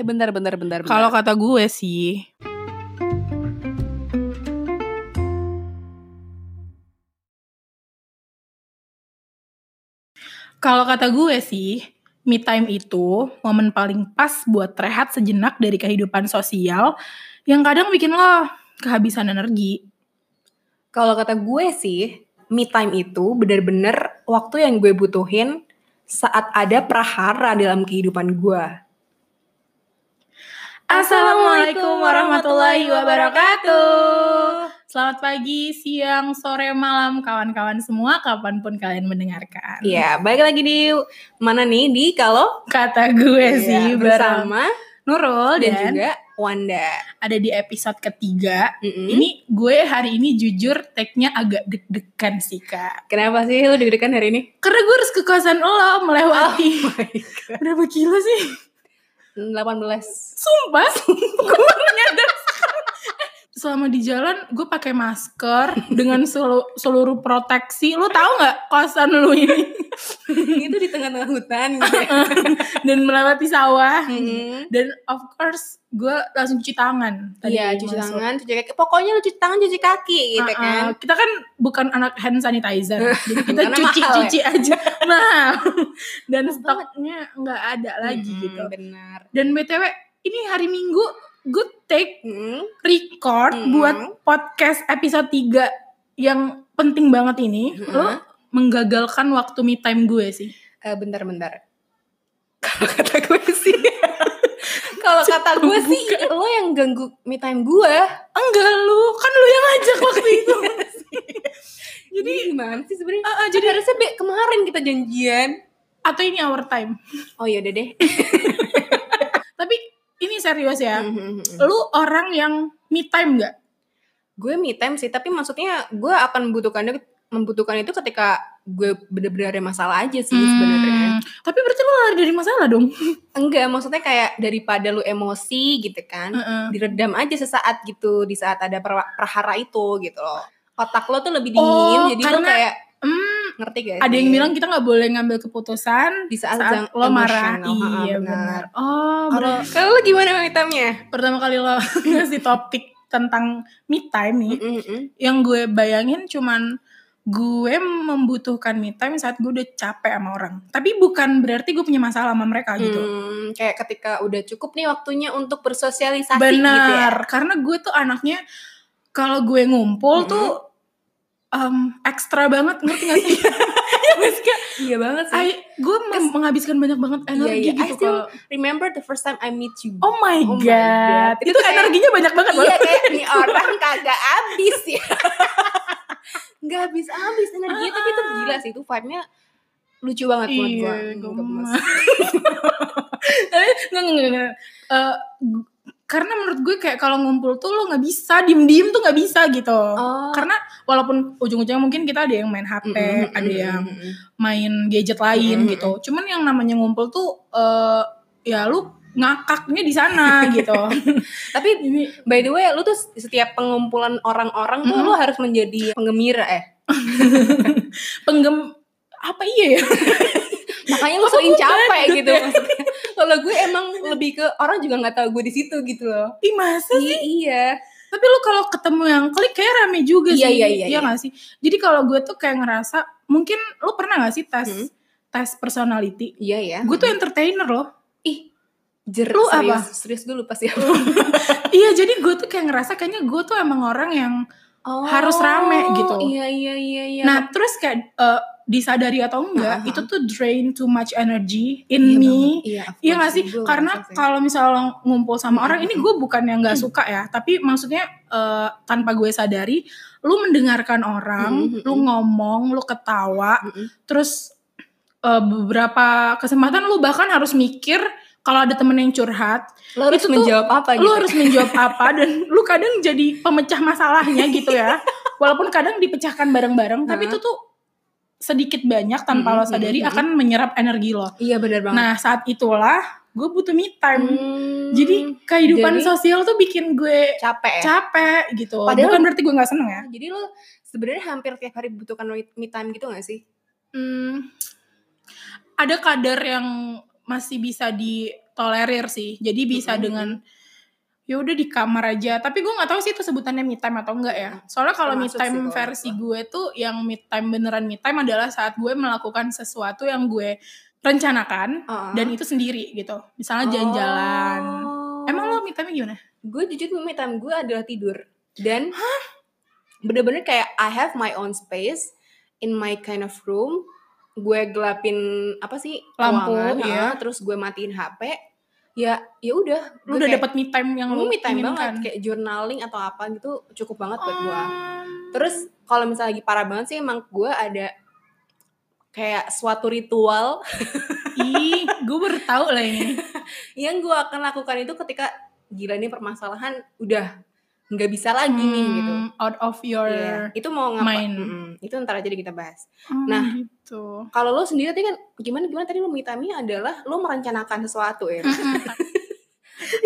Eh bentar bentar bentar. bentar. Kalau kata gue sih, kalau kata gue sih, me time itu momen paling pas buat rehat sejenak dari kehidupan sosial yang kadang bikin lo kehabisan energi. Kalau kata gue sih, me time itu bener-bener waktu yang gue butuhin saat ada prahara dalam kehidupan gue. Assalamualaikum warahmatullahi wabarakatuh. Selamat pagi, siang, sore, malam, kawan-kawan semua, kapan pun kalian mendengarkan. Iya, balik lagi di mana nih? Di kalau Kata gue Iya, sih bersama bersama Nurul dan, dan, juga Wanda. ada di episode ketiga. Mm-mm. Ini gue hari ini jujur tag-nya agak deg-degan sih kak. Kenapa sih lu deg-degan hari ini? Karena gue harus ke kosan lo melewati Oh berapa kilo sih? 18. Sumpah, gue baru nyadar. Selama di jalan gue pakai masker dengan selu- seluruh proteksi. Lu tahu nggak kosan lu ini? itu di tengah-tengah hutan gitu. ya. dan melewati sawah. Mm-mm. Dan of course gue langsung cuci tangan. tadi Iya, cuci masuk. tangan, cuci kaki. Pokoknya lu cuci tangan, cuci kaki gitu Uh-uh. kan. Kita kan bukan anak hand sanitizer, jadi kita Karena cuci-cuci aja, mahal. Dan Mahal stoknya nggak ada lagi Mm-mm, gitu. Benar. Dan btw, ini hari Minggu gue take Mm-mm. record Mm-mm. buat podcast episode 3 yang penting banget ini. Mm-mm. Lo menggagalkan waktu me time gue sih. Eh, bentar-bentar. Kalau kata gue sih, kalau kata gue sih, lo yang ganggu me time gue. Enggak lu, kan lu yang ngajak waktu itu. Jadi gimana sih sebenarnya? Ah, ah, Jadi harusnya be, kemarin kita janjian. Atau ini our time. Oh iya udah deh. Ini serius ya. Mm-hmm. Lu orang yang me time nggak? gue me time sih, tapi maksudnya gue akan membutuhkannya membutuhkan itu ketika gue bener-bener ada masalah aja sih sebenarnya. Hmm, Tapi berarti lu lari dari masalah dong. Enggak, maksudnya kayak daripada lu emosi gitu kan, Heeh. diredam aja sesaat gitu di saat ada prahara itu gitu loh. Otak lo tuh lebih dingin, Oh, jadi lo karena- kayak Hmm, ngerti gak ada sih? yang bilang kita nggak boleh ngambil keputusan di saat, saat lo marah. Iya benar. benar. Oh, Kalau berarti kalau lo gimana hitamnya? pertama kali lo ngasih topik tentang me time nih, yang gue bayangin cuman gue membutuhkan me time saat gue udah capek sama orang. Tapi bukan berarti gue punya masalah sama mereka gitu. Hmm, kayak ketika udah cukup nih waktunya untuk bersosialisasi gitu ya. Benar, karena gue tuh anaknya kalau gue ngumpul Mm-mm. tuh em, ekstra banget ngerti gak sih? Iya gak? Iya banget sih. I- gue menghabiskan banyak banget energi iya. I gitu still kalau Remember the first time I meet you. Oh my Oh my god, God. itu, Itu kayak- energinya banyak banget iya kayak nih orang kagak habis ya. Nggak habis-habis energinya tapi itu gila sih itu vibe-nya lucu banget buat Iya, gua. gemes. Tapi nggak nggak nggak. Eh, karena menurut gue kayak kalau ngumpul tuh lo nggak bisa diem diem tuh nggak bisa gitu. Oh. Karena walaupun ujung-ujungnya mungkin kita ada yang main HP, Mm-mm, ada mm-mm, yang main gadget lain Mm-mm. gitu. Cuman yang namanya ngumpul tuh eh ya lu ngakaknya di sana gitu. Tapi by the way, lu tuh setiap pengumpulan orang-orang tuh Mm-mm. lu harus menjadi penggembira eh. penggem apa iya ya? Makanya lu Apa sering capek gitu ya? maksudnya. Kalau gue emang lebih ke orang juga nggak tahu gue di situ gitu loh. Ih masa sih? Iya, iya. Tapi lu kalau ketemu yang klik kayak rame juga Iya, sih. iya, iya, iya. gak sih? Jadi kalau gue tuh kayak ngerasa mungkin lu pernah gak sih tes Hmm. tes personality? Iya ya. Gue tuh entertainer loh. ih jer Lu serius, apa? serius gue lupa sih. iya, jadi gue tuh kayak ngerasa kayaknya gue tuh emang orang yang Oh, Harus rame gitu. Iya iya iya iya. nah terus kayak eh, disadari atau enggak Ah, ah, itu tuh drain too much energy in Iya me. Iya, Iya gak sih? gue Karena kalau misalnya ngumpul sama Mm, orang, ini mm. gue bukan yang gak suka ya, tapi maksudnya eh, tanpa gue sadari, lu mendengarkan orang, Mm, mm, lu mm. ngomong, lu ketawa, Mm-mm. terus eh, beberapa kesempatan lu bahkan harus mikir kalau ada temen yang curhat, lo harus itu tuh menjawab apa gitu. lu harus menjawab apa dan lu kadang jadi pemecah masalahnya gitu ya. Walaupun kadang dipecahkan bareng-bareng, tapi Hah? itu tuh sedikit banyak tanpa Mm, lo sadari mm, mm. akan menyerap energi lo. Iya benar banget. Nah saat itulah gue butuh me time. Hmm, Jadi kehidupan jadi- sosial tuh bikin gue capek capek gitu. Padahal- Bukan berarti gue nggak seneng ya. Jadi lo sebenarnya hampir tiap hari butuhkan me time gitu gak sih? Hmm, ada kadar yang masih bisa tolerir sih. Jadi bisa Mm-mm. dengan ya udah di kamar aja. Tapi gue nggak tahu sih itu sebutannya me time atau enggak ya. Soalnya kalau me Termasuk time versi gue tuh yang me time beneran me time adalah saat gue melakukan sesuatu yang gue rencanakan Uh-uh. dan itu sendiri gitu. Misalnya jalan-jalan. Oh. Emang lo me time gimana? gue jujur me time gue adalah tidur dan bener-bener kayak I have my own space in my kind of room gue gelapin apa sih Lampu, ruangan, ah, terus gue matiin HP ya ya udah Lu udah dapet me time yang lu lu me time banget kayak journaling atau apa gitu cukup banget buat gue Um, terus kalau misalnya lagi parah banget sih emang gue ada kayak suatu ritual. Ih, gue baru tahu lah ini. yang gue akan lakukan itu ketika gila nih permasalahan udah nggak bisa lagi nih gitu Hmm, Out of your Iya, itu mau ngapa? mind. Mm-mm, itu ntar aja deh kita bahas. Oh, Nah. gitu. Kalau lo sendiri tadi kan gimana gimana tadi lo me time-nya adalah lo merencanakan sesuatu ya.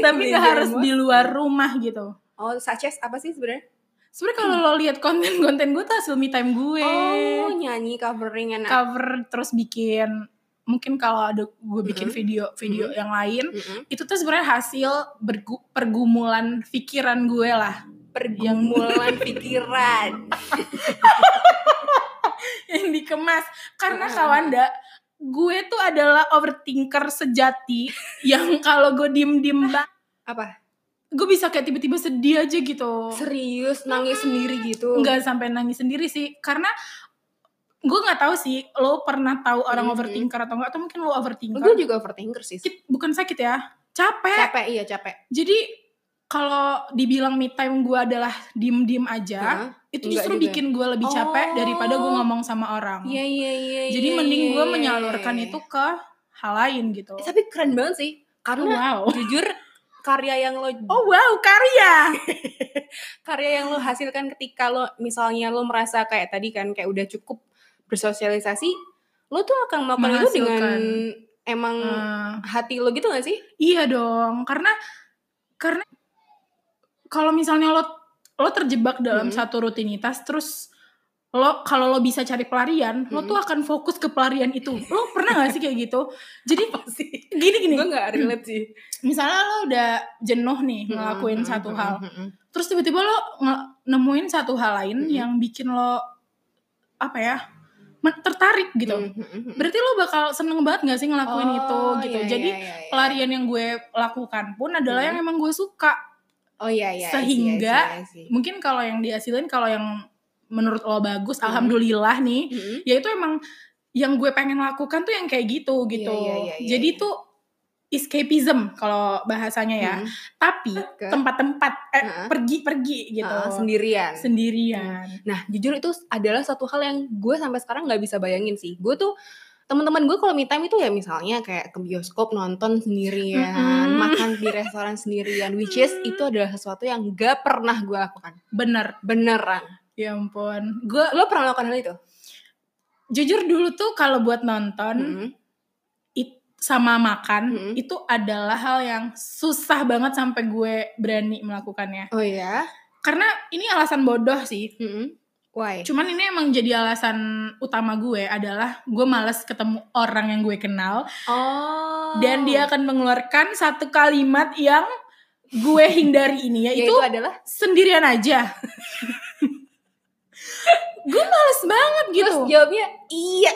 Tapi Belajar gak harus di luar rumah gitu. Oh, such as apa sih sebenarnya? Sebenarnya kalau lo lihat konten-konten gue tuh hasil me time gue. Oh, nyanyi covering enak. Cover terus bikin mungkin kalau ada gue bikin video video yang lain Mm-mm. itu tuh sebenarnya hasil bergu- pergumulan pikiran gue lah Pergumulan pikiran. yang dikemas karena Mm-mm. kawanda gue tuh adalah overthinker sejati yang kalau gue diem diem Apa? gue bisa kayak tiba-tiba sedih aja gitu Serius nangis sendiri gitu? nggak sampai nangis sendiri sih karena gue nggak tahu sih lo pernah tahu orang Mhm. overthinker atau enggak atau mungkin lo overthinker Gue juga overthinker sih. Bukan sakit ya capek, Capek iya capek. jadi kalau dibilang me time gue adalah diem diem aja Hah? itu Enggak justru juga. bikin gue lebih capek Oh. daripada gue ngomong sama orang Iya iya iya. jadi iya, mending gue iya, menyalurkan iya. itu ke hal lain gitu Eh, tapi keren banget sih. Karena wow jujur karya yang lo oh wow karya karya yang lo hasilkan ketika lo misalnya lo merasa kayak tadi kan kayak udah cukup bersosialisasi lo tuh akan melakukan itu dengan emang Eh, hati lo gitu gak sih Iya dong, karena karena kalau misalnya lo lo terjebak dalam Hmm. satu rutinitas terus lo kalau lo bisa cari pelarian, lo Hmm. tuh akan fokus ke pelarian itu. Lo pernah gak sih kayak gitu? Jadi sih gini gini, gue gak relate sih misalnya lo udah jenuh nih ngelakuin Hmm, satu hmm, hal, hmm, hmm. terus tiba-tiba lo nemuin satu hal lain Hmm. yang bikin lo apa ya tertarik gitu. Hmm, hmm, hmm. Berarti lo bakal seneng banget gak sih ngelakuin Oh, itu gitu. iya, Jadi iya, iya, iya. pelarian yang gue lakukan pun adalah Hmm. yang emang gue suka. oh iya iya I see, I Sehingga see, I see. Mungkin kalau yang dihasilin kalau yang menurut lo bagus, Hmm. alhamdulillah nih, Hmm. ya itu emang yang gue pengen lakukan tuh yang kayak gitu gitu. iya, iya, iya, Jadi iya. tuh escapism kalau bahasanya ya. Hmm. Tapi Ke- tempat-tempat eh, Heeh. pergi-pergi gitu. Ah, sendirian Sendirian. Nah, jujur itu adalah satu hal yang gue sampai sekarang nggak bisa bayangin sih. Gue tuh teman-teman gue kalau me time itu ya misalnya kayak ke bioskop nonton sendirian, Mm-mm. makan di restoran sendirian, which is itu adalah sesuatu yang gak pernah gue lakukan. Bener. Beneran. Ya ampun. Gue Lo pernah melakukan hal itu? jujur dulu tuh kalau buat nonton Mm-mm. Sama makan Mm-mm. itu adalah hal yang susah banget sampai gue berani melakukannya. Oh iya. Karena ini alasan bodoh sih. Mm-mm. Why? Cuman ini emang jadi alasan utama gue adalah gue males ketemu orang yang gue kenal Oh. dan dia akan mengeluarkan satu kalimat yang gue hindari ini yaitu yaitu adalah sendirian aja. gue males banget gitu. terus jawabnya iya.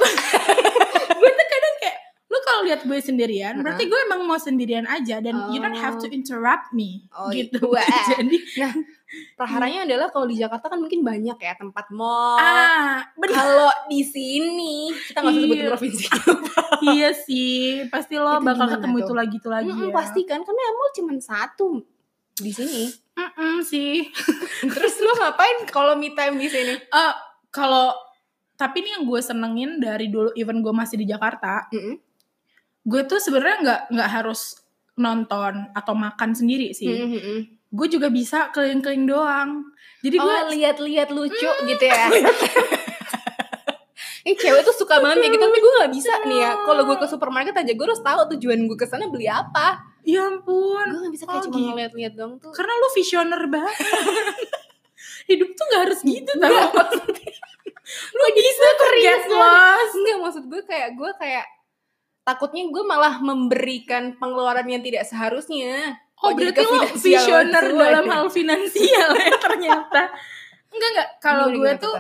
gue tuh kadang kayak lu kalau lihat gue sendirian, Uh-huh. berarti gue emang mau sendirian aja dan you don't have to Oh. interrupt me Oh, gitu. wah. Jadi Praharanya adalah kalau di Jakarta kan mungkin banyak ya tempat mall. ah bener Kalau di sini kita nggak usah sebutin Iya. provinsi. iya sih, pasti lo Itu bakal ketemu tuh? itu lagi itu lagi Mm-mm, ya. pasti kan karena mall cuma satu di sini. Mm-mm, sih. Terus lo ngapain kalau me time di sini? Eh kalau tapi ini yang gue senengin dari dulu even gue masih di Jakarta, Mm-mm. Gue tuh sebenarnya nggak nggak harus nonton atau makan sendiri sih. Mm-mm. Gue juga bisa keliling-keliling doang. Jadi gue Oh lihat-lihat lucu gitu ya. Eh cewek tuh suka banget kayak gitu tapi gue nggak bisa nih ya. Kalau gue ke supermarket aja gue harus tahu tujuan gue ke sana beli apa. ya ampun. Gue nggak bisa kayak Oh, cuma gitu. ngeliat-liat doang tuh. Karena lu visioner banget. Hidup tuh gak harus gitu tau. Maksudnya lu bisa serius lost. Enggak maksud gue kayak gue kayak takutnya gue malah memberikan pengeluaran yang tidak seharusnya. Oh, berarti lo visioner dalam hal finansial ya ternyata. Enggak enggak, kalau gue tuh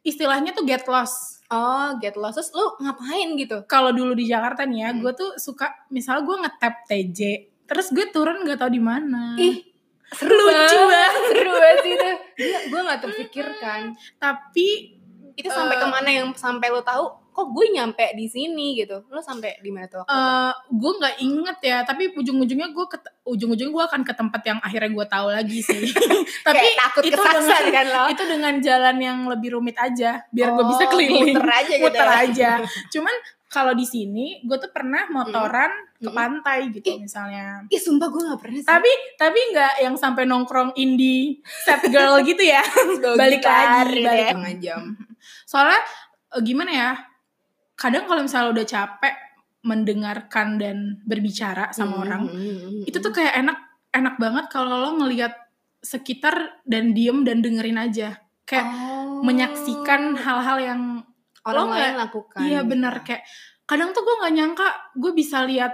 istilahnya tuh get lost. oh get lost terus lu ngapain gitu? Kalau dulu di Jakarta nih ya, Hmm. gue tuh suka misalnya gue nge-tap TJ, terus gue turun nggak tahu di mana. ih seru Lucu banget. seru banget sih itu. Gue gak terpikirkan. Tapi itu sampai Eh. ke mana yang sampai lo tahu kok gue nyampe di sini gitu lo sampai di mana tuh waktu itu? eh gue nggak inget ya, tapi ujung-ujungnya gue ke ujung-ujungnya gue akan ke tempat yang akhirnya gue tahu lagi sih. tapi Kayak takut itu kesasar dengan, kan lo itu dengan jalan yang lebih rumit aja, biar gue bisa Oh, keliling. muter aja gitu muter ya. aja. Cuman kalau di sini gue tuh pernah motoran ke Mm-mm. pantai gitu Ih. misalnya. ih sumpah gue gak pernah sih Tapi tapi nggak yang sampai nongkrong indie set girl gitu ya. Balik lagi, gitu balik ya. lagi. Setengah jam Soalnya eh, gimana ya? Kadang kalau misalnya udah capek mendengarkan dan berbicara sama Hmm, orang, hmm, hmm, hmm. itu tuh kayak enak enak banget kalau lo ngelihat sekitar dan diem dan dengerin aja. Kayak Oh. menyaksikan hal-hal yang orang lo lain nggak- lakukan Iya gitu. benar kayak kadang tuh gue nggak nyangka gue bisa lihat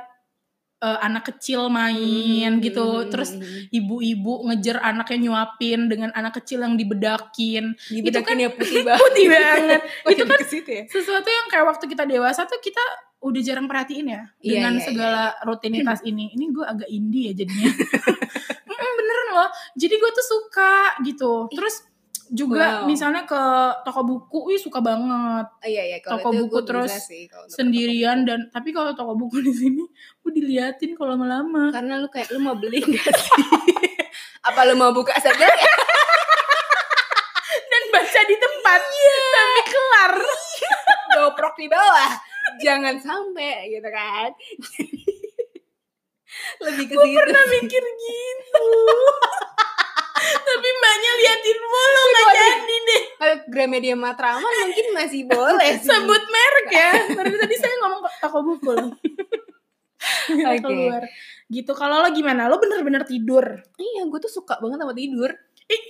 eh, anak kecil main Hmm, gitu, terus ibu-ibu ngejar anaknya nyuapin dengan anak kecil yang dibedakin, dibedakin ya putih banget kan putih banget. Oh, itu kan ya sesuatu yang kayak waktu kita dewasa tuh kita udah jarang perhatiin ya Iya, dengan iya, segala rutinitas ini. Ini gue agak indie ya jadinya. Beneran loh. Jadi gue tuh suka gitu. Terus juga Wow. misalnya ke toko buku, wih suka banget. Oh, iya iya Toko itu buku terus sih, sendirian dan tapi kalau toko buku di sini gue diliatin kalau lama-lama. Karena lu kayak lu mau beli gak sih? Apa lu mau buka saja? Dan baca di tempat sampai kelar. Goprok di bawah. Jangan sampai gitu kan? Lebih ke gue pernah mikir gitu tapi mbaknya liatin mulu nggak jadi deh. Kalau Gramedia Matraman mungkin masih boleh sih. Sebut merek ya. Berarti tadi saya ngomong toko buku loh Oke. keluar. Gitu. Kalau lo gimana? Lo bener-bener tidur? Iya gue tuh suka banget sama tidur. Ih,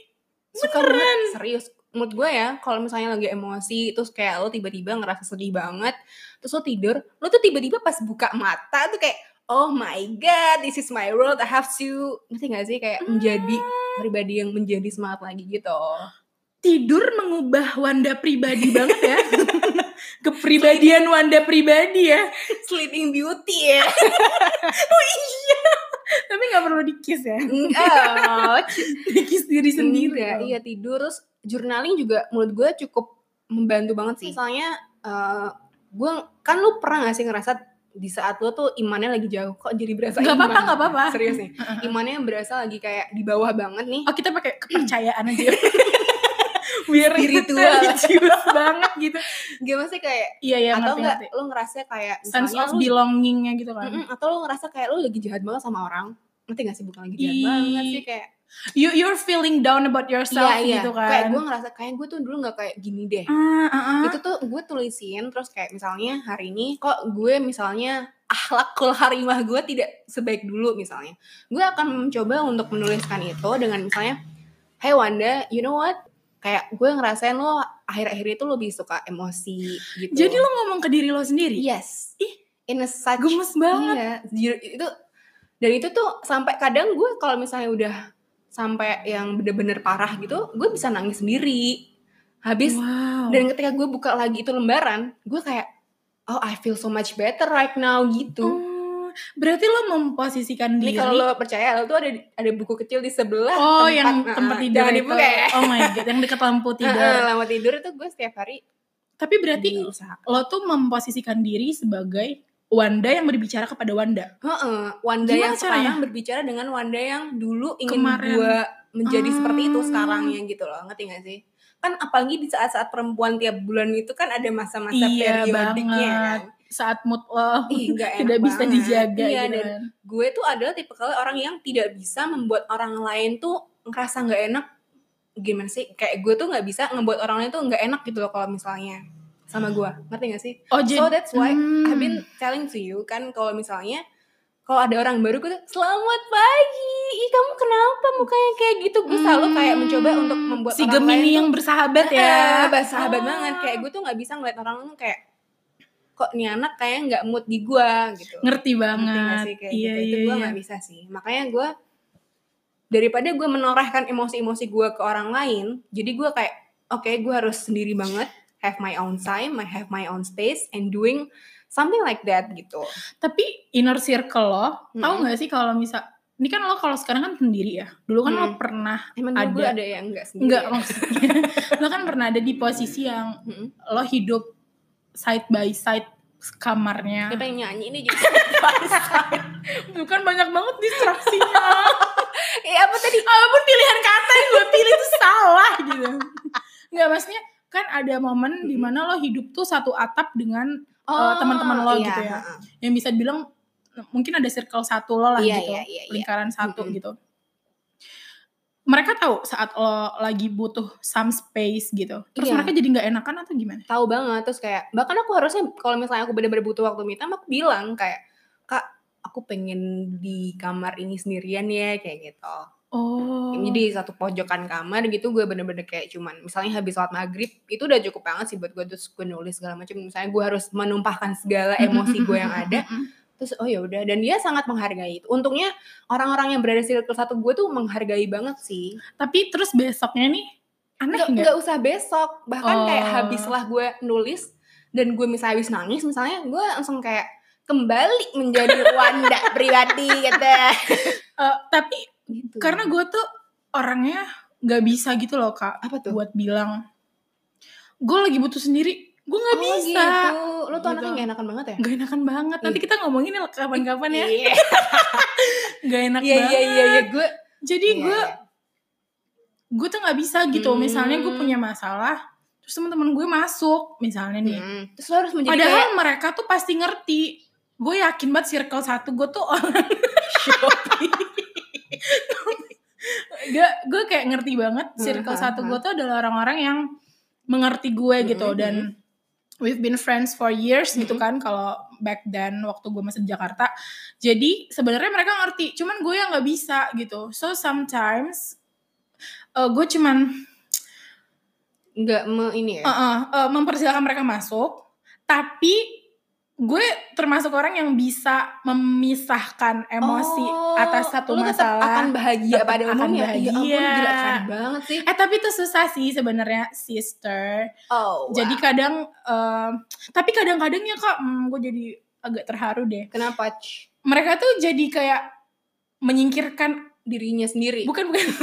suka banget serius. Menurut gue ya kalau misalnya lagi emosi terus kayak lo tiba-tiba ngerasa sedih banget terus lo tidur lo tuh tiba-tiba pas buka mata tuh kayak oh my god this is my world I have to ngerti gak sih? Kayak menjadi pribadi yang menjadi semangat lagi gitu. Tidur mengubah Wanda pribadi banget ya. Kepribadian Wanda pribadi ya. Sleeping beauty ya. Tapi nggak perlu dikis ya. Enggak, dikis diri sendiri. Dong. iya tidur. Terus journaling juga menurut gue cukup membantu banget sih. Misalnya eh gue kan lu pernah gak sih ngerasa di saat lu tuh imannya lagi jauh kok jadi berasa nggak iman? apa-apa nggak apa-apa Serius nih. Imannya yang berasa lagi kayak di bawah banget nih. oh kita pakai kepercayaan aja biar Spiritual. religius banget gitu Gimana sih kayak iya iya atau ngerti lu ngerasa kayak sense of lu belongingnya gitu kan atau lu ngerasa kayak lu lagi jahat banget sama orang. Ngerti gak sih bukan lagi jahat Ih. banget sih kayak you you're feeling down about yourself iya iya. gitu kan kayak gue ngerasa kayak gue tuh dulu nggak kayak gini deh. Ah, ah, ah. itu tuh gue tulisin terus kayak misalnya hari ini kok gue misalnya akhlakul harimah gue tidak sebaik dulu misalnya. Gue akan mencoba untuk menuliskan itu dengan misalnya hey Wanda you know what? Kayak gue ngerasain lo akhir-akhir itu lebih suka emosi gitu. Jadi lo ngomong ke diri lo sendiri? Yes. Ih, in a such gemes banget. iya. Itu dan itu tuh sampai kadang gue kalau misalnya udah sampai yang bener-bener parah gitu gue bisa nangis sendiri habis wow dan ketika gue buka lagi itu lembaran, gue kayak, oh I feel so much better right now gitu. Oh, berarti lo memposisikan Ini diri kalau lo percaya, lo tuh ada ada buku kecil di sebelah Oh, tempat, yang nah, tempat tidur itu. dibuka ya. Oh my god, yang dekat lampu tidur. lama tidur itu gue setiap hari Tapi berarti lo tuh memposisikan diri sebagai Wanda yang berbicara kepada Wanda. Heeh, Wanda Gimana yang caranya? sekarang berbicara dengan Wanda yang dulu ingin Kemarin. gue menjadi Ah. seperti itu sekarangnya gitu loh, ngerti gak sih? Kan apalagi di saat-saat perempuan tiap bulan itu kan ada masa-masa Iya periodiknya kan. Saat mood lo Ih, tidak bisa banget. dijaga Iya, gitu dan kan. gue tuh adalah tipe kali orang yang tidak bisa membuat orang lain tuh ngerasa nggak enak gimana sih kayak gue tuh nggak bisa ngebuat orang lain tuh nggak enak gitu loh kalau misalnya sama gue ngerti gak sih? Oh, so that's why Hmm. I've been telling to you kan kalau misalnya kalau ada orang baru gue tuh selamat pagi. Ih kamu kenapa mukanya kayak gitu? Gue selalu kayak mencoba untuk membuat Hmm. si orang Gemini lain yang bersahabat tuh, ya. eh, sahabat Oh. banget. Kayak gue tuh nggak bisa ngeliat orang tuh kayak kok nih anak kayak nggak mood di gue gitu. Ngerti Ngerti banget. nggak sih kayak iya gitu? Itu iya gue iya. nggak bisa sih. Makanya gue daripada gue menorehkan emosi-emosi gue ke orang lain jadi gue kayak oke gue harus sendiri banget have my own time I have my own space and doing something like that gitu tapi inner circle lo tahu Mm-mm. nggak sih kalau misal ini kan lo kalau sekarang kan sendiri ya dulu kan lo Mm. pernah emang dulu gue Ada. ada yang enggak sendiri Enggak ya? maksudnya lo kan pernah ada di posisi yang Mm-mm. lo hidup side by side kamarnya Siapa yang nyanyi ini juga bukan banyak banget distraksinya eh apa tadi apa pun pilihan kata yang gue pilih itu salah gitu nggak maksudnya kan ada momen di mana lo hidup tuh satu atap dengan Oh, teman-teman lo iya, gitu ya. ha-ha. yang bisa dibilang mungkin ada circle satu lo lah Iya, gitu iya, iya, iya. lingkaran satu Mm-mm. gitu mereka tahu saat lo lagi butuh some space gitu terus Iya. mereka jadi nggak enakan atau gimana tahu banget terus kayak bahkan aku harusnya kalau misalnya aku bener-bener butuh waktu me time aku bilang kayak kak aku pengen di kamar ini sendirian ya kayak gitu oh. Jadi satu pojokan kamar gitu gue bener-bener kayak cuman misalnya habis sholat maghrib itu udah cukup banget sih buat gue terus gue nulis segala macam. Misalnya gue harus menumpahkan segala emosi gue yang ada terus oh ya udah dan dia sangat menghargai itu. Untungnya orang-orang yang berada di circle satu gue tuh menghargai banget sih. Tapi terus besoknya nih aneh nggak nggak? usah besok bahkan kayak Oh. habis lah gue nulis dan gue misalnya habis nangis misalnya gue langsung kayak kembali menjadi Wanda pribadi gitu. Eh, tapi gitu. Karena gue tuh orangnya nggak bisa gitu loh kak apa tuh? buat bilang. Gue lagi butuh sendiri gue nggak Oh, bisa. gitu. lo tuh Gitu. anaknya gak enakan banget ya? Gak enakan banget. Nanti kita ngomongin ya kapan-kapan ya. Iya. Gak enak iya banget iya iya. iya, gue jadi iya, gue iya. gue tuh nggak bisa gitu. Hmm. misalnya gue punya masalah terus teman-teman gue masuk misalnya nih. Hmm. terus lo harus menjadi padahal kayak mereka tuh pasti ngerti. Gue yakin banget circle satu gue tuh orang Shopee gue gue kayak ngerti banget circle satu gue tuh adalah orang-orang yang mengerti gue gitu. Hmm, dan we've been friends for years gitu Hmm. kan kalau back then waktu gue masih di Jakarta. Jadi sebenarnya mereka ngerti cuman gue yang nggak bisa gitu. So sometimes uh, gue cuman nggak me ini ya? Uh, uh, uh, mempersilahkan mereka masuk. Tapi gue termasuk orang yang bisa memisahkan emosi Oh, atas satu tetap masalah. akan bahagia Tetap pada akan umumnya. Iya ampun bahagia. gila keren banget sih. Eh tapi itu susah sih sebenarnya sister. Oh jadi wow. kadang um, tapi kadang-kadang ya kak hmm, gue jadi agak terharu deh. Kenapa? Mereka tuh jadi kayak menyingkirkan dirinya sendiri. Bukan bukan.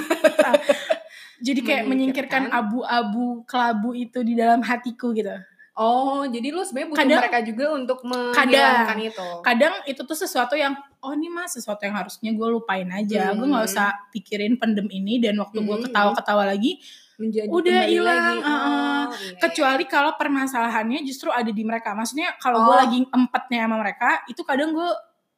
Jadi kayak Menyingkirkan. abu-abu kelabu itu di dalam hatiku gitu Oh, jadi lu sebenarnya butuh Kadang- mereka juga untuk menghilangkan itu. kadang itu tuh sesuatu yang oh ini mah sesuatu yang harusnya gue lupain aja gue nggak Hmm. usah pikirin pendem ini dan waktu gue Hmm. ketawa-ketawa lagi Menjadi Udah hilang. Oh, iya, kecuali kalau permasalahannya justru ada di mereka maksudnya kalau gue Oh. lagi empatnya sama mereka itu kadang gue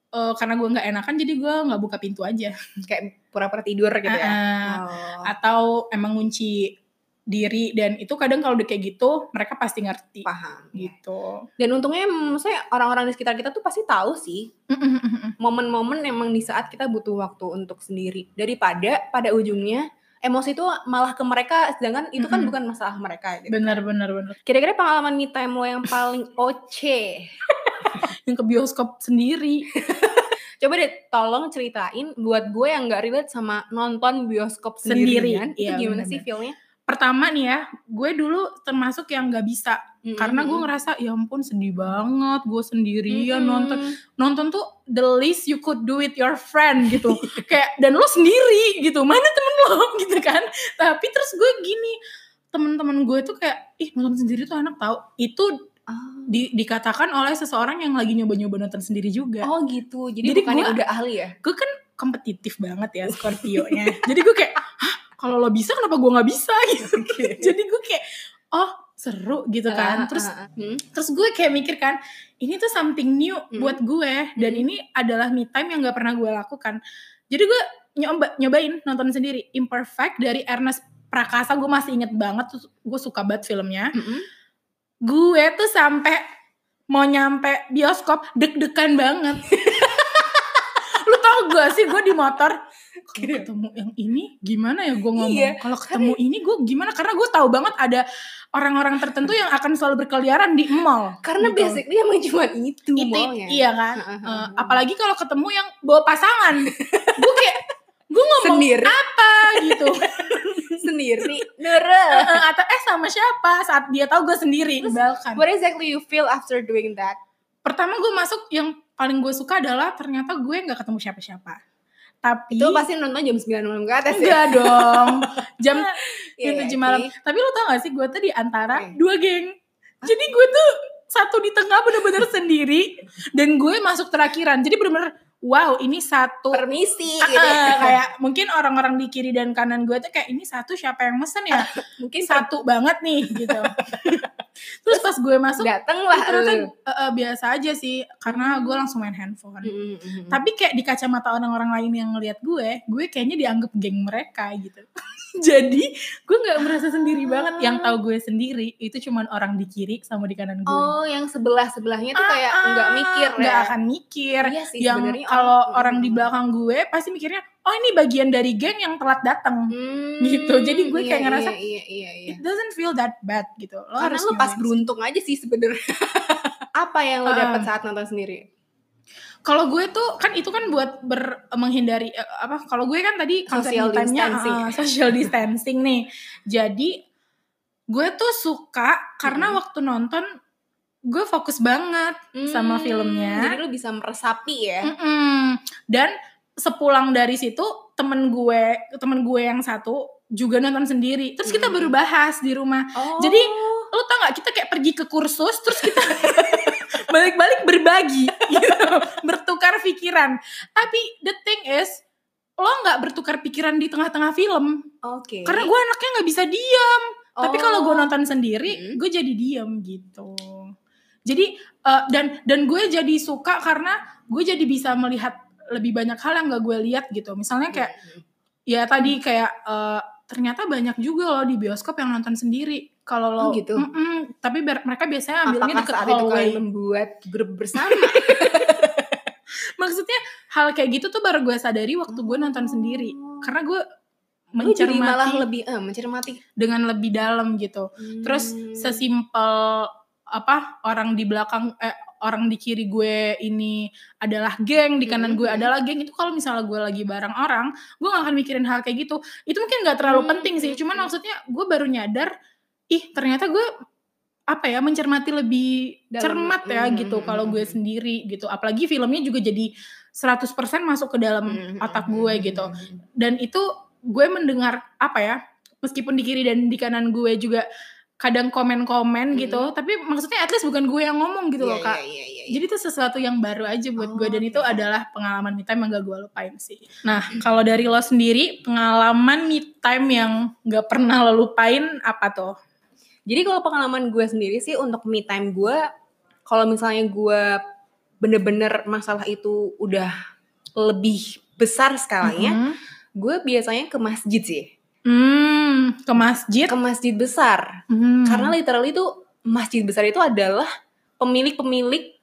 eh, karena gue nggak enakan jadi gue nggak buka pintu aja iya. kayak pura-pura tidur gitu ya. Uh-uh. Oh. atau emang ngunci diri dan itu kadang kalau udah kayak gitu mereka pasti ngerti Paham. gitu Dan untungnya maksudnya orang-orang di sekitar kita tuh pasti tahu sih momen-momen emang di saat kita butuh waktu untuk sendiri daripada pada ujungnya emosi itu malah ke mereka sedangkan itu kan bukan masalah mereka gitu. bener bener bener Kira-kira pengalaman me time lo yang paling oce yang ke bioskop sendiri Coba deh tolong ceritain buat gue yang nggak relate sama nonton bioskop Sendiri, sendirian. iya, itu gimana bener-bener. sih feelnya? Pertama nih ya gue dulu termasuk yang nggak bisa. Karena gue ngerasa ya ampun sedih banget gue sendirian Mm-mm. nonton. Nonton tuh the least you could do with your friend gitu. Kayak dan lo sendiri gitu mana temen lo gitu kan. Tapi terus gue gini temen-temen gue tuh kayak ih nonton sendiri tuh enak tau. Itu Ah. di- dikatakan oleh seseorang yang lagi nyoba-nyoba nonton sendiri juga. Oh gitu. Jadi, Jadi bukannya gua- udah ahli ya? gue kan kompetitif banget ya Scorpio-nya. Jadi gue kayak kalau lo bisa kenapa gue nggak bisa gitu jadi gue kayak oh seru gitu kan Ah, terus ah, ah. Hmm. terus gue kayak mikir kan ini tuh something new Hmm. buat gue dan Hmm. ini adalah me time yang gak pernah gue lakukan jadi gue nyoba nyobain nonton sendiri imperfect dari Ernest Prakasa gue masih inget banget tuh gue suka banget filmnya Mm-mm. gue tuh sampai mau nyampe bioskop deg-degan banget lu tau tau gak sih gue di motor kalau ketemu yang ini gimana ya gue ngomong Iya, kalau ketemu ini gue gimana karena gue tahu banget ada orang-orang tertentu yang akan selalu berkeliaran di mall Karena gitu. basically emang cuma itu, itu maunya. iya kan heeh. apalagi kalau ketemu yang bawa pasangan gue kayak gue ngomong Sendiri. apa gitu sendiri. Nere. Atau eh sama siapa saat dia tahu gue sendiri bahkan What exactly you feel after doing that? pertama gue masuk yang paling gue suka adalah ternyata gue nggak ketemu siapa-siapa tapi Itu pasti nonton jam 9 malam ke atas ya? enggak dong jam Iya, jam iya, tujuh malam oke. tapi lo tau gak sih gue tuh di antara Oke. dua geng jadi gue tuh satu di tengah bener-bener sendiri dan gue masuk terakhiran jadi bener-bener wow ini satu Permisi Ah, gitu. ya. ah, kayak mungkin orang-orang di kiri dan kanan gue tuh kayak ini satu siapa yang mesen ya Mungkin satu banget nih gitu terus pas gue masuk dateng lah ternyata eh, eh, biasa aja sih karena gue langsung main handphone. Mm, mm, mm. tapi kayak di kacamata orang-orang lain yang ngelihat gue gue kayaknya dianggap geng mereka gitu. Jadi gue nggak merasa sendiri banget. Yang tahu gue sendiri itu cuman orang di kiri sama di kanan gue. Oh, yang sebelah sebelahnya tuh kayak Ah, nggak mikir nggak ya. akan mikir. Iya sih, yang kalau orang di belakang gue pasti mikirnya oh ini bagian dari geng yang telat datang Hmm, Gitu. Jadi gue kayak iya, ngerasa, iya, iya, iya, iya. it doesn't feel that bad gitu lo Karena harus lu pas beruntung aja sih sebenarnya. Apa yang lo Ah. dapat saat nonton sendiri? kalau gue tuh kan itu kan buat ber menghindari eh, apa kalau gue kan tadi Social time-nya, distancing. uh, social distancing nih jadi gue tuh suka karena Mm-mm. waktu nonton gue fokus banget sama Hmm, filmnya Jadi lu bisa meresapi ya. Mm-mm. dan sepulang dari situ temen gue temen gue yang satu juga nonton sendiri terus kita Mm. baru bahas di rumah Oh. Jadi, lo tau gak kita kayak pergi ke kursus terus kita balik-balik berbagi gitu bertukar pikiran tapi the thing is lo nggak bertukar pikiran di tengah-tengah film Oke. karena gue anaknya nggak bisa diam tapi kalau gue Oh. nonton sendiri Mm. gue jadi diam gitu jadi eh, dan dan gue jadi suka karena gue jadi bisa melihat lebih banyak hal yang gak gue lihat gitu misalnya kayak ya tadi kayak eh, ternyata banyak juga loh di bioskop yang nonton sendiri kalau lo Oh, gitu? Mm-mm. tapi ber- mereka biasanya ambilnya deket saat itu kalian membuat grup bersama? maksudnya hal kayak gitu tuh baru gue sadari waktu gue nonton sendiri karena gue jadi malah mencermati lebih eh, mencermati. dengan lebih dalam gitu terus Hmm. sesimpel apa orang di belakang eh, orang di kiri gue ini adalah geng di kanan gue Mhm. adalah geng itu kalau misalnya gue lagi bareng orang gue gak akan mikirin hal kayak gitu. Itu mungkin nggak terlalu Hmm, penting sih cuman hmm. maksudnya gue baru nyadar ih ternyata gue apa ya mencermati lebih Dalam, cermat ya hmm, gitu kalau gue sendiri gitu. Apalagi filmnya juga jadi 100% masuk ke dalam otak gue gitu. Dan itu gue mendengar apa ya meskipun di kiri dan di kanan gue juga kadang komen-komen Mm. gitu tapi maksudnya at least bukan gue yang ngomong gitu loh Iya, kak iya, iya, iya. jadi itu sesuatu yang baru aja buat Oh, gue dan itu oke. adalah pengalaman me time yang gak gue lupain sih nah kalau dari lo sendiri pengalaman me time yang gak pernah lo lupain apa tuh Jadi kalau pengalaman gue sendiri sih untuk me time gue, kalau misalnya gue bener-bener masalah itu udah lebih besar skalanya, Mhm. gue biasanya ke masjid sih. Hmm, ke masjid Ke masjid besar. Hmm. Karena literally itu masjid besar itu adalah pemilik-pemilik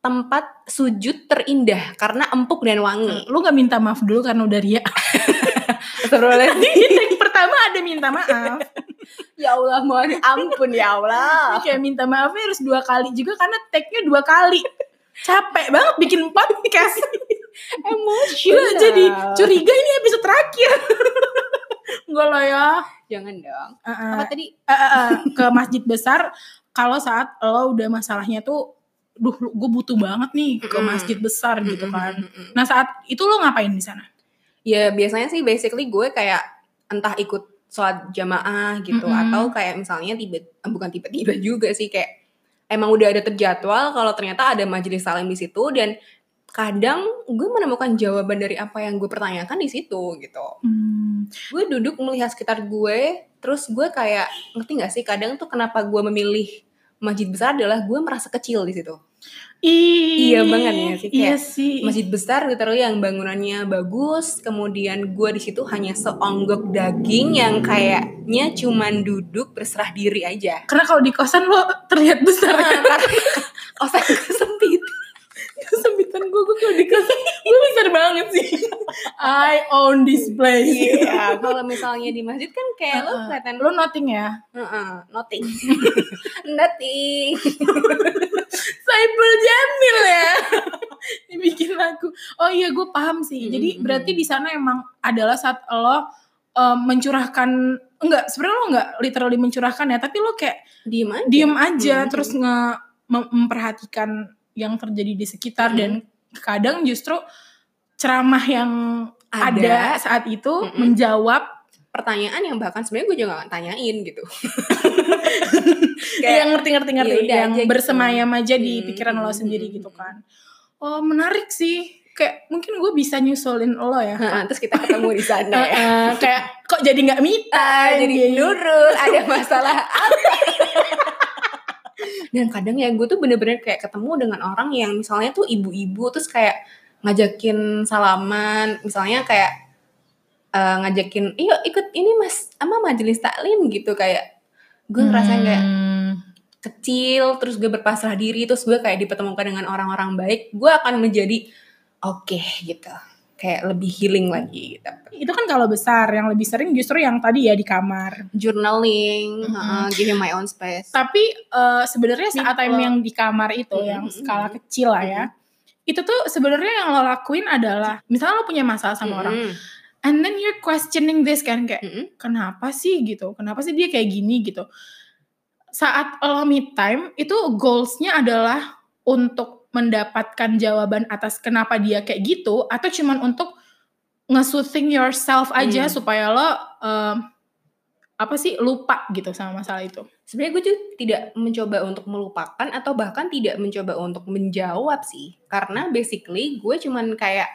tempat sujud terindah karena empuk dan wangi. lu gak minta maaf dulu karena udah ria Astagfirullahaladzim. yang pertama ada minta maaf ya Allah mohon ampun ya Allah. kayak minta maafnya harus dua kali juga karena tag-nya dua kali capek banget bikin podcast Emosi. gue jadi curiga ini episode terakhir enggak lah ya Jangan dong. Uh-uh. Apa tadi? Eh, eh, ke masjid besar kalau saat lo udah masalahnya tuh duh gue butuh banget nih ke masjid besar gitu kan nah saat itu lo ngapain di sana Ya biasanya sih basically gue kayak entah ikut sholat jamaah gitu Mm-mm. atau kayak misalnya tiba eh, bukan tiba-tiba juga sih kayak emang udah ada terjadwal kalau ternyata ada majelis salim di situ dan kadang gue menemukan jawaban dari apa yang gue pertanyakan di situ gitu. Hmm. Gue duduk melihat sekitar gue, terus gue kayak ngerti gak sih kadang tuh kenapa gue memilih masjid besar adalah gue merasa kecil di situ. Iya banget ya sih, iya kayak sih Masjid besar literally yang bangunannya bagus, kemudian gue di situ hanya seonggok daging yang kayaknya cuman duduk berserah diri aja. karena kalau di kosan lo terlihat besar Karena kosan gue sempit. Kesempitan gue gue kalau di kosan gue geser banget sih. I own this place. Iya, kalau misalnya di masjid kan kayak lo kelihatan Lo noting ya? Heeh, nothing. nothing. Saiful Jamil ya. Dibikin lagu. Oh iya gue paham sih. Jadi Mm-mm. berarti di sana emang adalah saat lo um, mencurahkan enggak sebenarnya lo enggak literally mencurahkan ya, tapi lo kayak Diem aja. diem aja Mm-mm. terus nge mem- memperhatikan yang terjadi di sekitar Mm-mm. dan kadang justru ceramah yang ada, Ada. saat itu Mm-mm. menjawab pertanyaan yang bahkan sebenarnya gue juga gak tanyain gitu. yang ngerti-ngerti ngerti ya udah yang aja gitu. bersemayam aja di Hmm, pikiran lo hmm, sendiri gitu kan. Oh menarik sih. Kayak mungkin gue bisa nyusulin lo ya. Heeh, terus kita ketemu di sana ya. Heeh, kayak kok jadi nggak mita Ah, jadi gitu. Nurul ada masalah apa? Dan kadang ya gue tuh bener-bener kayak ketemu dengan orang yang misalnya tuh ibu-ibu terus kayak ngajakin salaman, misalnya kayak eh, ngajakin, iya ikut ini mas, ama majelis taklim gitu kayak gue ngerasain kayak Hmm. kecil, terus gue berpasrah diri, terus gue kayak dipertemukan dengan orang-orang baik, gue akan menjadi oke gitu, kayak lebih healing lagi gitu. itu kan kalau besar yang lebih sering justru yang tadi ya di kamar. Journaling, Mhm. heeh, giving my own space. Tapi eh, sebenarnya saat time yang di kamar itu Mm-mm, yang mm-mm. skala kecil lah ya. Itu tuh sebenarnya yang lo lakuin adalah misalnya lo punya masalah sama orang Mm-mm. and then you're questioning this kan kayak Mm-mm. kenapa sih gitu? Kenapa sih dia kayak gini gitu? Saat lo me time itu goalsnya adalah untuk mendapatkan jawaban atas kenapa dia kayak gitu atau cuman untuk nge-soothing yourself aja Hmm. supaya lo em, apa sih lupa gitu sama masalah itu. Sebenarnya gue juga tidak mencoba untuk melupakan atau bahkan tidak mencoba untuk menjawab sih. Karena basically gue cuman kayak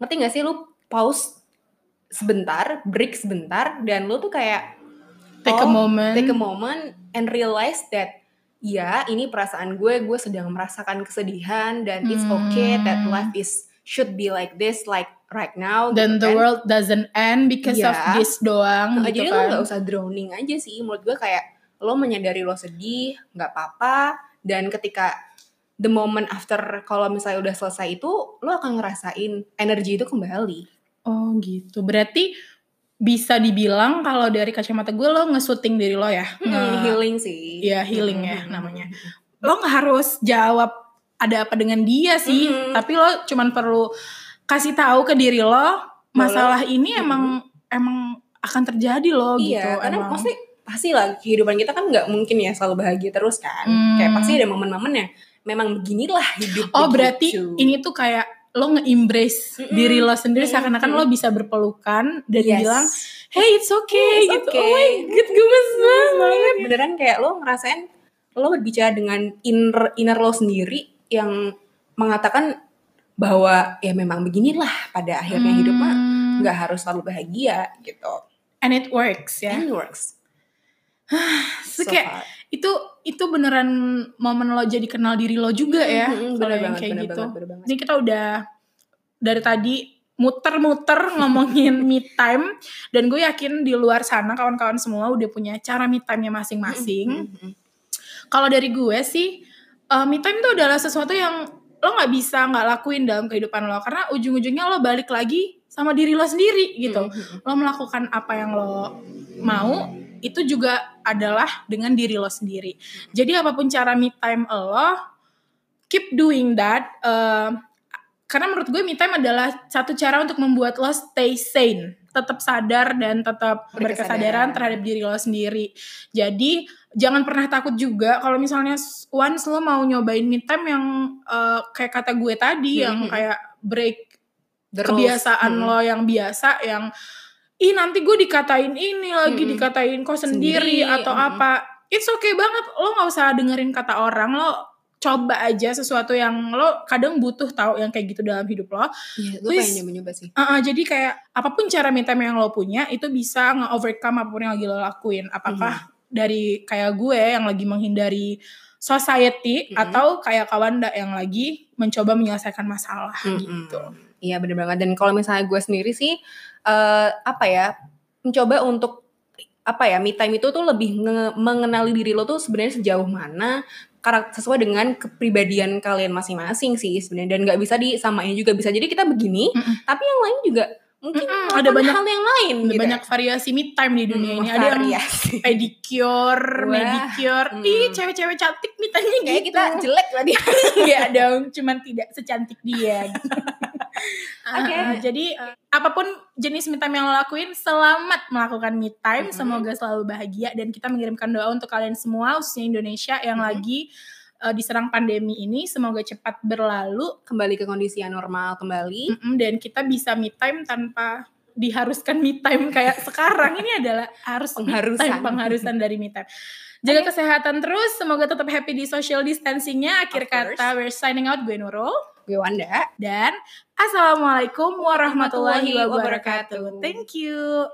ngerti gak sih lu pause sebentar, break sebentar dan lu tuh kayak Take a oh, moment. take a moment and realize that ya ini perasaan gue, gue sedang merasakan kesedihan dan it's okay that Hmm. life is should be like this like right now. Dan gitu the kan. world doesn't end because of Iya. this doang Nah, gitu jadi kan. lo gak usah drowning aja sih menurut gue kayak lo menyadari lo sedih nggak apa-apa dan ketika the moment after kalau misalnya udah selesai itu lo akan ngerasain energi itu kembali Oh gitu. Berarti bisa dibilang kalau dari kacamata gue lo nge-shooting diri lo ya. Hmm, Nge- healing sih Iya, healing ya Hmm. namanya. Lo nggak harus jawab ada apa dengan dia sih, Mm-mm. tapi lo cuman perlu kasih tahu ke diri lo masalah ini Mm-mm. emang emang akan terjadi lo gitu. iya karena emang. pasti pasti lah kehidupan kita kan nggak mungkin ya selalu bahagia terus kan Hmm. kayak pasti ada momen-momen yang memang beginilah hidup Oh berarti begitu. ini tuh kayak lo nge-embrace Mm-mm. diri lo sendiri Mm-mm. seakan-akan lo bisa berpelukan dan Yes. bilang, hey it's okay It's gitu. okay. Oh my god, gemes banget. beneran kayak lo ngerasain lo berbicara dengan inner inner lo sendiri yang mengatakan bahwa ya memang beginilah pada akhirnya hidup mah Hmm. nggak harus selalu bahagia gitu. And it works ya. And it works. So, So kayak far. Itu itu beneran momen lo jadi kenal diri lo juga ya. Mm-mm, kalau yang banget, kayak bener gitu. banget, bener banget. Ini kita udah dari tadi muter-muter ngomongin me time dan gue yakin di luar sana kawan-kawan semua udah punya cara me time-nya masing-masing. Mm-mm. Kalau dari gue sih, uh, me time itu adalah sesuatu yang lo nggak bisa nggak lakuin dalam kehidupan lo karena ujung-ujungnya lo balik lagi sama diri lo sendiri gitu. Mm-mm. Lo melakukan apa yang lo mau itu juga adalah dengan diri lo sendiri. Jadi apa pun cara me time lo, keep doing that. uh, karena menurut gue me time adalah satu cara untuk membuat lo stay sane, tetap sadar dan tetap Berkesadaran. berkesadaran terhadap diri lo sendiri. Jadi jangan pernah takut juga kalau misalnya once lo mau nyobain me time yang uh, kayak kata gue tadi yang Mhm. kayak break The kebiasaan Mm. lo yang biasa yang ih nanti gue dikatain ini lagi Mm-mm. dikatain kok sendiri, Sendiri, atau mm-mm. apa it's okay banget lo nggak usah dengerin kata orang lo coba aja sesuatu yang lo kadang butuh tahu yang kayak gitu dalam hidup lo Iya, gue pengen nyoba-nyoba sih. Uh-uh, jadi kayak apa pun cara me time yang lo punya itu bisa nge-overcome apa pun yang lagi lo lakuin apakah dari kayak gue yang lagi menghindari society Mhm. atau kayak kawan yang lagi mencoba menyelesaikan masalah Mm-mm. gitu Iya bener banget. Dan kalau misalnya gue sendiri sih, eh apa ya, mencoba untuk apa ya, me time itu tuh lebih nge- mengenali diri lo tuh sebenarnya sejauh mana, karakter sesuai dengan kepribadian kalian masing-masing sih sebenarnya dan nggak bisa disamain juga bisa jadi kita begini mm -mm. tapi yang lain juga mungkin mm ada banyak hal yang lain ada gitu. banyak variasi me time di dunia mm, ini ada yang pedicure manicure mm. ih cewek-cewek cantik me time kayak gitu. kita jelek tadi ya dong cuman tidak secantik dia Oke. Okay. Uh, jadi uh, apa pun jenis me time yang lo lakuin, selamat melakukan me time. Mm -hmm. Semoga selalu bahagia dan kita mengirimkan doa untuk kalian semua, khususnya Indonesia yang mm -hmm. lagi uh, diserang pandemi ini. Semoga cepat berlalu, kembali ke kondisi yang normal kembali, mm dan kita bisa me time tanpa diharuskan me time kayak sekarang. Ini adalah harus pengharusan, me time, pengharusan dari me time. Jaga okay. kesehatan terus, semoga tetap happy di social distancingnya. Akhir kata, we're signing out. Gue Nurul. Gue Wanda. Dan Assalamualaikum warahmatullahi wabarakatuh. Thank you.